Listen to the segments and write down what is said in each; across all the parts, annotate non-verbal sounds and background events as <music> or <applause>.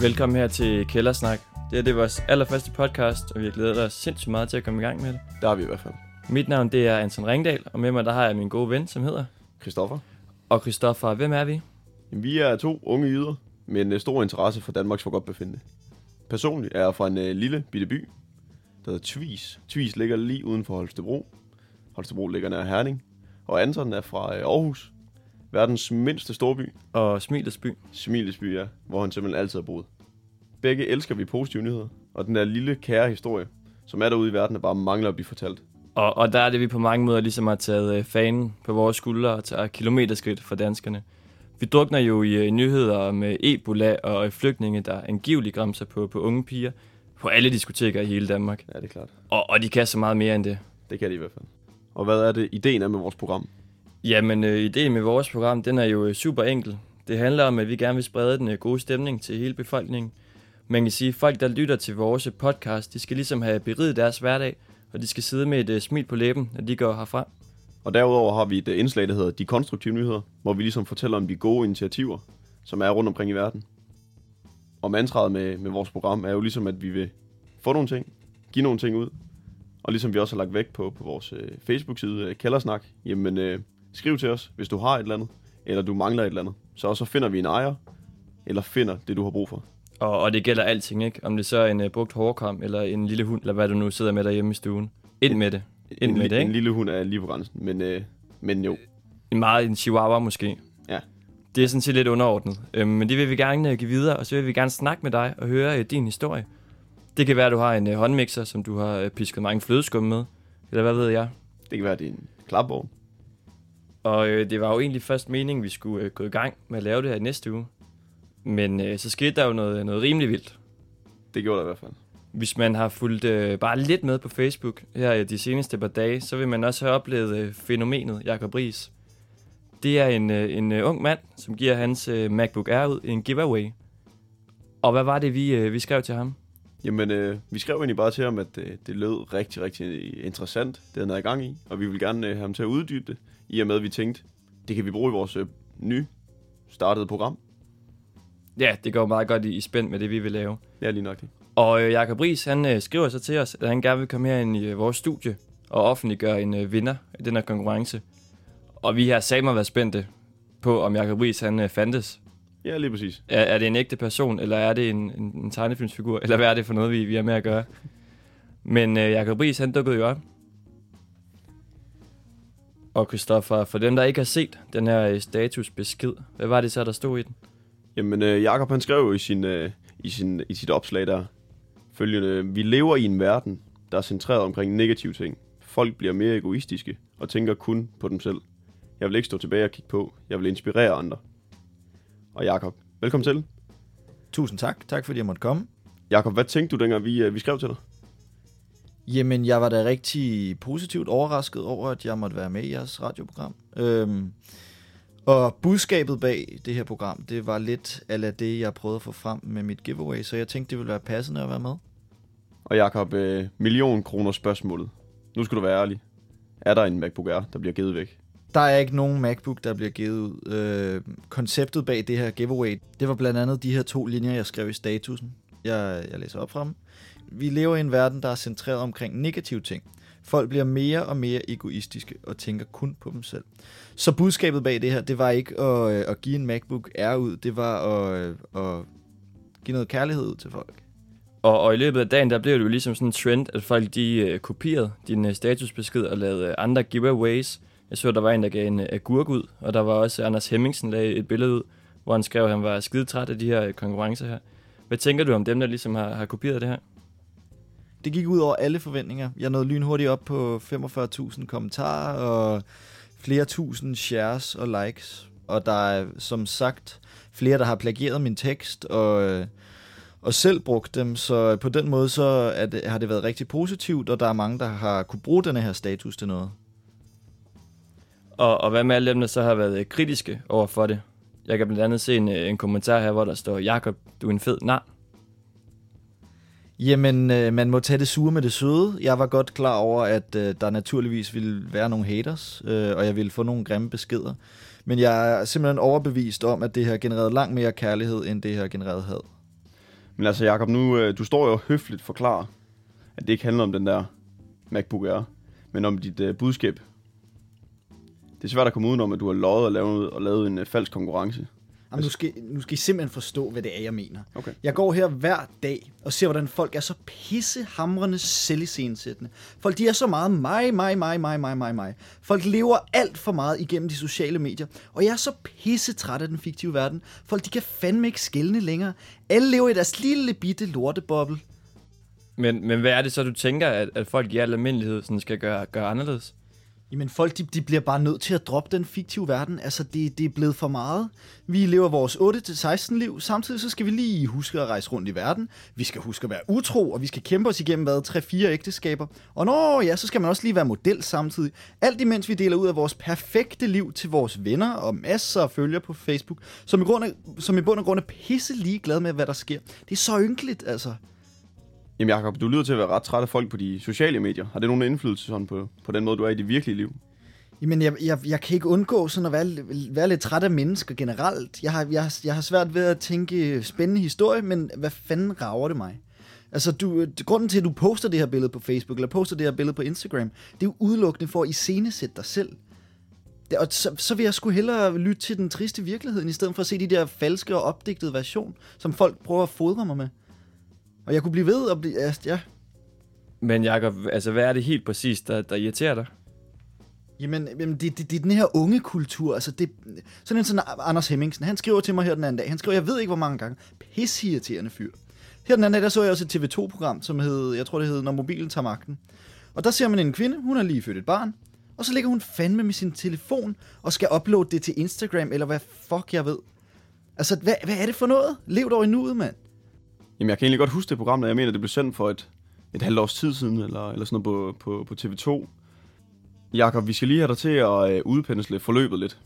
Velkommen her til Kældersnak. Det er, det er vores allerførste podcast, og vi har glædet os sindssygt meget til at komme i gang med det. Der er vi i hvert fald. Mit navn det er Anton Ringdal, og med mig der har jeg min gode ven, som hedder... Christoffer. Og Christoffer, hvem er vi? Jamen, vi er to unge jyder med en øh, stor interesse for Danmarks for godt befinde. Personligt er jeg fra en uh, lille bitte by, der hedder Tvis. Tvis ligger lige uden for Holstebro. Holstebro ligger nær Herning. Og Anton er fra uh, Aarhus, verdens mindste storby, Og Smilesby. Smilesby, ja, hvor han simpelthen altid har boet. Begge elsker vi positive nyheder, og den der lille kære historie, som er derude i verden, der bare mangler at blive fortalt. Og, og der er det, vi på mange måder ligesom har taget øh, fanen på vores skuldre og tager kilometerskridt for danskerne. Vi drukner jo i øh, nyheder om øh, Ebola og øh, flygtninge, der angiveligt græmser på, på unge piger på alle diskoteker i hele Danmark. Ja, det er klart. Og, og de kan så meget mere end det. Det kan de i hvert fald. Og hvad er det, ideen er med vores program? Jamen, øh, ideen med vores program, den er jo øh, super enkel. Det handler om, at vi gerne vil sprede den øh, gode stemning til hele befolkningen. Man kan sige, at folk, der lytter til vores øh, podcast, de skal ligesom have beriget deres hverdag, og de skal sidde med et øh, smil på læben, når de går herfra. Og derudover har vi et øh, indslag, der hedder De Konstruktive Nyheder, hvor vi ligesom fortæller om de gode initiativer, som er rundt omkring i verden. Og mantraet med, med vores program er jo ligesom, at vi vil få nogle ting, give nogle ting ud, og ligesom vi også har lagt vægt på på vores øh, Facebook-side, øh, Kældersnak, jamen øh, skriv til os, hvis du har et eller andet, eller du mangler et eller andet. Så så finder vi en ejer, eller finder det, du har brug for. Og, og det gælder alting, ikke? Om det så er en uh, brugt hårkam, eller en lille hund, eller hvad du nu sidder med derhjemme i stuen. Ind med det. Ind en, med li- det, En ikke? lille hund er lige på grænsen, men, øh, men jo. En meget en chihuahua måske. Ja. Det er sådan set lidt underordnet. Øhm, men det vil vi gerne øh, give videre, og så vil vi gerne snakke med dig og høre øh, din historie. Det kan være, at du har en øh, håndmixer, som du har øh, pisket mange flødeskum med. Eller hvad ved jeg. Det kan være, at det er en klapvogn. Og øh, det var jo egentlig først meningen, vi skulle øh, gå i gang med at lave det her næste uge. Men øh, så skete der jo noget, noget rimelig vildt. Det gjorde der i hvert fald. Hvis man har fulgt øh, bare lidt med på Facebook her øh, de seneste par dage, så vil man også have oplevet øh, fænomenet Jacob Ries. Det er en, øh, en øh, ung mand, som giver hans øh, MacBook Air ud i en giveaway. Og hvad var det, vi, øh, vi skrev til ham? Jamen, øh, vi skrev egentlig bare til ham, at øh, det lød rigtig, rigtig interessant, det han i gang i, og vi vil gerne øh, have ham til at uddybe det, i og med, at vi tænkte, det kan vi bruge i vores øh, nye startede program. Ja, det går meget godt i, i spænd med det, vi vil lave. Ja, lige nok det. Og øh, Jacob Ries, han øh, skriver så til os, at han gerne vil komme her ind i øh, vores studie og offentliggøre en øh, vinder i den her konkurrence. Og vi har mig været spændte på, om Jacob Ries han øh, fandtes. Ja, lige præcis. Er, er det en ægte person, eller er det en, en, en tegnefilmsfigur, eller hvad er det for noget, vi, vi har med at gøre? Men øh, Jacob Ries, han dukkede jo op. Og Christoffer, for dem, der ikke har set den her øh, statusbesked, hvad var det så, der stod i den? Jamen, øh, Jakob han skrev jo i, sin, øh, i, sin, i sit opslag der, følgende, vi lever i en verden, der er centreret omkring negative ting. Folk bliver mere egoistiske og tænker kun på dem selv. Jeg vil ikke stå tilbage og kigge på. Jeg vil inspirere andre. Og Jakob, velkommen til. Tusind tak. Tak fordi jeg måtte komme. Jakob, hvad tænkte du dengang, vi, øh, vi skrev til dig? Jamen, jeg var da rigtig positivt overrasket over, at jeg måtte være med i jeres radioprogram. Øhm, og budskabet bag det her program, det var lidt af det, jeg prøvede at få frem med mit giveaway, så jeg tænkte, det ville være passende at være med. Og Jakob, øh, million kroner spørgsmålet. Nu skal du være ærlig. Er der en MacBook Air, der bliver givet væk? Der er ikke nogen MacBook, der bliver givet ud. Øh, konceptet bag det her giveaway, det var blandt andet de her to linjer, jeg skrev i statusen. Jeg, jeg læser op fra dem. Vi lever i en verden, der er centreret omkring negative ting. Folk bliver mere og mere egoistiske og tænker kun på dem selv. Så budskabet bag det her, det var ikke at, øh, at give en MacBook Air ud, det var at, øh, at give noget kærlighed ud til folk. Og, og i løbet af dagen, der blev det jo ligesom sådan en trend, at folk de øh, kopierede din øh, statusbesked og lavede øh, andre giveaways. Jeg så, der var en, der gav en øh, agurk ud, og der var også Anders Hemmingsen lagde et billede ud, hvor han skrev, at han var skidetræt af de her øh, konkurrencer her. Hvad tænker du om dem, der ligesom har, har kopieret det her? Det gik ud over alle forventninger. Jeg nåede lynhurtigt op på 45.000 kommentarer og flere tusind shares og likes. Og der er som sagt flere, der har plagieret min tekst og, øh, og selv brugt dem. Så på den måde så er det, har det været rigtig positivt, og der er mange, der har kunne bruge den her status til noget. Og, og hvad med alle dem, der så har været øh, kritiske over for det? Jeg kan blandt andet se en, øh, en kommentar her, hvor der står, Jakob, du er en fed nar. Jamen, øh, man må tage det sure med det søde. Jeg var godt klar over, at øh, der naturligvis ville være nogle haters, øh, og jeg ville få nogle grimme beskeder. Men jeg er simpelthen overbevist om, at det har genereret langt mere kærlighed, end det har genereret had. Men altså, Jacob, nu, øh, du står jo høfligt forklarer, at det ikke handler om den der MacBook Air, men om dit budskab. Det er svært at komme udenom, at du har løjet og lavet, og lavet en uh, falsk konkurrence. Jamen, nu, skal, nu skal I simpelthen forstå, hvad det er, jeg mener. Okay. Jeg går her hver dag og ser, hvordan folk er så pissehamrende selvisensættende. Folk, de er så meget mig, mig, mig, mig, mig, mig, mig. Folk lever alt for meget igennem de sociale medier. Og jeg er så pisse træt af den fiktive verden. Folk, de kan fandme ikke skælne længere. Alle lever i deres lille bitte lorteboble. Men, men hvad er det så, du tænker, at, at folk i al almindelighed sådan skal gøre, gøre anderledes? Jamen folk, de, de bliver bare nødt til at droppe den fiktive verden. Altså, det, det er blevet for meget. Vi lever vores 8-16 liv. Samtidig så skal vi lige huske at rejse rundt i verden. Vi skal huske at være utro, og vi skal kæmpe os igennem, hvad, 3-4 ægteskaber. Og nå, ja, så skal man også lige være model samtidig. Alt imens vi deler ud af vores perfekte liv til vores venner og masser af følgere på Facebook, som i, grund af, som i bund og grund er pisse ligeglade med, hvad der sker. Det er så ynkeligt, altså. Jamen Jacob, du lyder til at være ret træt af folk på de sociale medier. Har det nogen indflydelse sådan på, på den måde, du er i det virkelige liv? Jamen, jeg, jeg, jeg kan ikke undgå sådan at være, være lidt træt af mennesker generelt. Jeg har, jeg, jeg har svært ved at tænke spændende historie, men hvad fanden rager det mig? Altså, du, øh, grunden til, at du poster det her billede på Facebook, eller poster det her billede på Instagram, det er jo udelukkende for at iscenesætte dig selv. Det, og så, så vil jeg sgu hellere lytte til den triste virkelighed, i stedet for at se de der falske og opdigtede version, som folk prøver at fodre mig med. Og jeg kunne blive ved og blive... Ja. Men Jacob, altså hvad er det helt præcis, der, der irriterer dig? Jamen, jamen det, det, det er den her unge kultur. Altså, det, sådan en sådan Anders Hemmingsen, han skriver til mig her den anden dag. Han skriver, jeg ved ikke, hvor mange gange. Pissirriterende fyr. Her den anden dag, der så jeg også et TV2-program, som hed, jeg tror det hed, Når mobilen tager magten. Og der ser man en kvinde, hun har lige født et barn, og så ligger hun fandme med sin telefon og skal uploade det til Instagram, eller hvad fuck jeg ved. Altså, hvad, hvad er det for noget? Lev dog i nuet, mand. Jamen, jeg kan egentlig godt huske det program, der jeg mener, det blev sendt for et, et halvt års tid siden, eller, eller sådan noget på, på, på TV2. Jakob, vi skal lige have dig til at øh, udpensle forløbet lidt.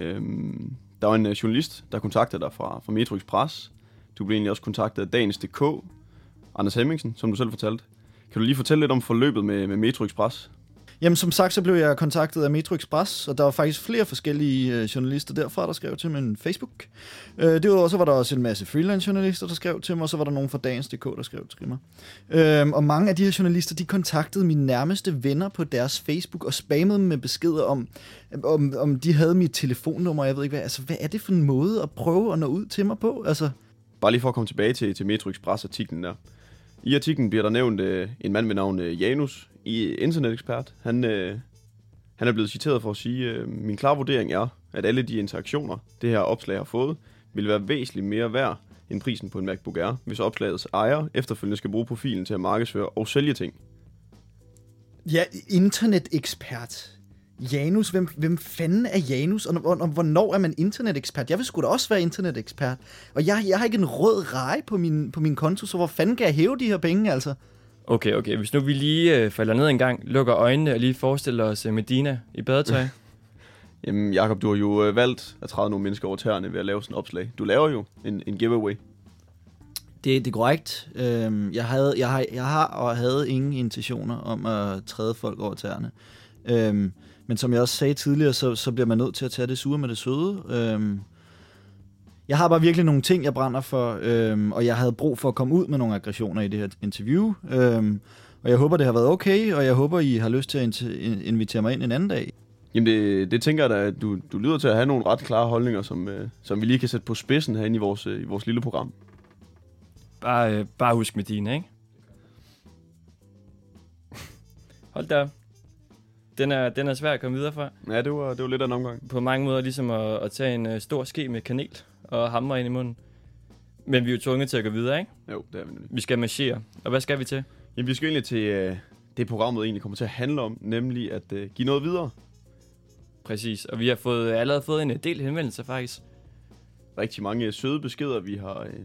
Øhm, der var en øh, journalist, der kontaktede dig fra, fra Metro Express. Du blev egentlig også kontaktet af Dagens.dk, Anders Hemmingsen, som du selv fortalte. Kan du lige fortælle lidt om forløbet med, med Metro Express? Jamen, som sagt, så blev jeg kontaktet af Metro Express, og der var faktisk flere forskellige øh, journalister derfra, der skrev til min Facebook. Øh, Derudover så var der også en masse freelance journalister, der skrev til mig, og så var der nogen fra Dagens.dk, der skrev til mig. Øh, og mange af de her journalister, de kontaktede mine nærmeste venner på deres Facebook og spammede dem med beskeder om, om, om de havde mit telefonnummer. Jeg ved ikke hvad. Altså, hvad er det for en måde at prøve at nå ud til mig på? Altså, Bare lige for at komme tilbage til, til Metro Express-artiklen der. I artiklen bliver der nævnt øh, en mand ved navn øh, Janus, i internetekspert. Han, øh, han er blevet citeret for at sige, øh, min klare vurdering er, at alle de interaktioner, det her opslag har fået, vil være væsentligt mere værd end prisen på en MacBook Air, hvis opslagets ejer efterfølgende skal bruge profilen til at markedsføre og sælge ting. ja, internetekspert. Janus, hvem, hvem fanden er Janus, og, og, og hvornår er man internetekspert? Jeg vil sgu da også være internetekspert. Og jeg, jeg har ikke en rød rej på min, på min konto, så hvor fanden kan jeg hæve de her penge, altså? Okay, okay. Hvis nu vi lige øh, falder ned en gang, lukker øjnene og lige forestiller os øh, Medina i badetøj. <laughs> Jamen, Jakob, du har jo øh, valgt at træde nogle mennesker over tæerne ved at lave sådan et opslag. Du laver jo en, en giveaway. Det, det er korrekt. Øhm, jeg, havde, jeg, har, jeg har og havde ingen intentioner om at træde folk over tæerne. Øhm, men som jeg også sagde tidligere, så, så bliver man nødt til at tage det sure med det søde. Øhm, jeg har bare virkelig nogle ting, jeg brænder for, øhm, og jeg havde brug for at komme ud med nogle aggressioner i det her interview. Øhm, og jeg håber, det har været okay, og jeg håber, I har lyst til at in- invitere mig ind en anden dag. Jamen, det, det tænker jeg da, at du, du lyder til at have nogle ret klare holdninger, som, øh, som vi lige kan sætte på spidsen herinde i vores, øh, i vores lille program. Bare, øh, bare husk Medina, ikke? Hold da. Den er, den er svær at komme videre fra. Ja, det var, det var lidt af en omgang. På mange måder ligesom at, at tage en uh, stor ske med kanel og hamre ind i munden. Men vi er jo tvunget til at gå videre, ikke? Jo, det er vi nemlig. Vi skal marchere. Og hvad skal vi til? Jamen, vi skal egentlig til øh, det, programmet egentlig kommer til at handle om, nemlig at øh, give noget videre. Præcis. Og vi har fået, allerede fået en del henvendelser, faktisk. Rigtig mange søde beskeder. Vi har øh,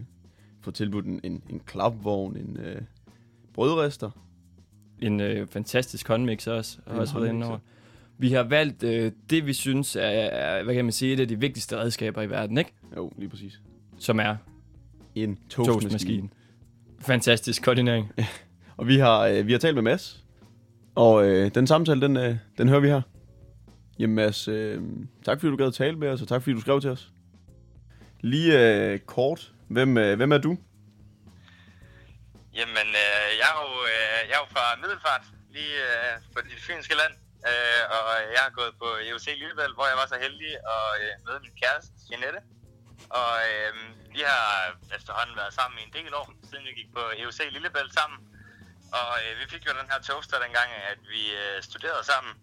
fået tilbudt en, en, en klapvogn, en øh, brødrester. En øh, fantastisk håndmixer også. Har En også været inde håndmixer. over. Vi har valgt øh, det, vi synes er, er, hvad kan man sige, et af de vigtigste redskaber i verden, ikke? Jo, lige præcis. Som er En toastmaskine. toastmaskinen. Fantastisk koordinering. <laughs> Og vi har, øh, vi har talt med Mads. Og øh, den samtale, den, øh, den hører vi her. Jamen Mads, øh, tak fordi du gad at tale med os, og tak fordi du skrev til os. Lige øh, kort, hvem, øh, hvem er du? Jamen, øh, jeg, er jo, øh, jo fra Middelfart, lige øh, på det fynske land. Øh, og jeg har gået på EUC Lillebælt, hvor jeg var så heldig at øh, møde min kæreste, Jeanette. Og øh, vi har efterhånden været sammen i en del år, siden vi gik på EUC Lillebælt sammen. Og øh, vi fik jo den her toaster dengang, at vi øh, studerede sammen.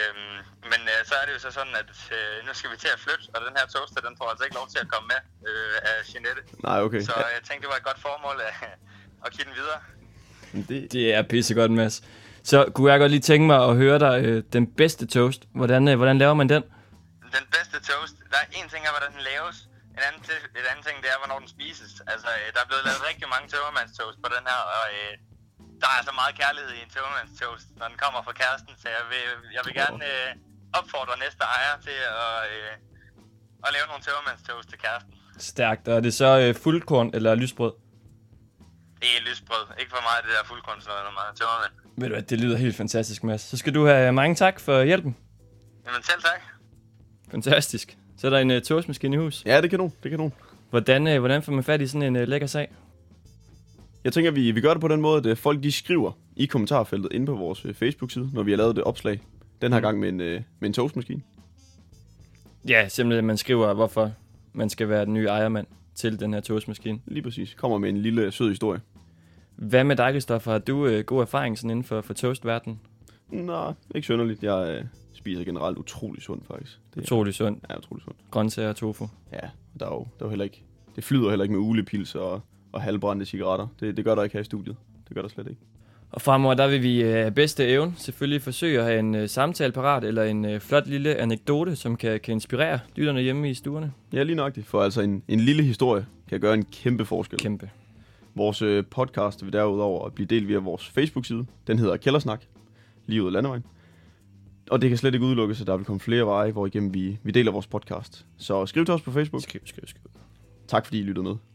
Øhm, men øh, så er det jo så sådan, at øh, nu skal vi til at flytte, og den her toaster, den får altså ikke lov til at komme med øh, af Jeanette. Nej, okay. Så jeg tænkte, det var et godt formål at, <laughs> at give den videre. Det, Det er pissegodt, Mads. Så kunne jeg godt lige tænke mig at høre dig øh, den bedste toast. Hvordan, øh, hvordan laver man den? Den bedste toast, der er en ting er, hvordan den laves. En anden, til, en anden ting, det er, hvornår den spises. Altså, øh, der er blevet lavet rigtig mange tømmermandstoast på den her, og øh, der er så meget kærlighed i en tømmermandstoast, når den kommer fra kæresten. Så jeg vil, jeg vil gerne øh, opfordre næste ejer til at, øh, at lave nogle tømmermandstoast til kæresten. Stærkt. Og er det så øh, fuldkorn eller lysbrød? Det er lysbrød. Ikke for meget det der fuldkornsnød, når man er tømmermand. Ved du hvad, det lyder helt fantastisk, Mads. Så skal du have mange tak for hjælpen. Jamen selv tak. Fantastisk. Så er der en uh, toastmaskine i hus. ja, det kan nogen. Det kan nogen. Hvordan, uh, hvordan får man fat i sådan en uh, lækker sag? Jeg tænker, vi, vi gør det på den måde, at øh, folk de skriver i kommentarfeltet inde på vores øh, Facebook-side, når vi har lavet det opslag. Den her Mm. gang med en, øh, med en toastmaskine. Ja, simpelthen, man skriver, hvorfor man skal være den nye ejermand til den her toastmaskine. Lige præcis. Kommer med en lille sød historie. Hvad med dig, Christoffer? Har du uh, god erfaring sådan inden for, for toastverdenen? Nej, ikke synderligt. Jeg øh, spiser generelt utrolig sundt, faktisk. Det Utrolig sund. er utrolig sundt. Grøntsager og tofu. Ja, der er jo, der er jo heller ikke... Det flyder heller ikke med ulepils og, og halvbrændte cigaretter. Det, det gør der ikke her i studiet. Det gør der slet ikke. Og fremover, der vil vi øh, af bedste evne selvfølgelig forsøge at have en øh, samtale parat, eller en øh, flot lille anekdote, som kan, kan inspirere lytterne hjemme i stuerne. Ja, lige nøjagtigt. For altså en, en lille historie kan gøre en kæmpe forskel. Kæmpe. Vores øh, podcast vil derudover blive delt via vores Facebook-side. Den hedder Kældersnak, lige ud af landevejen. Og det kan slet ikke udelukkes, at der vil komme flere veje, hvor igennem vi, vi deler vores podcast. Så skriv til os på Facebook. Skriv, skriv, skriv. Tak fordi I lyttede med.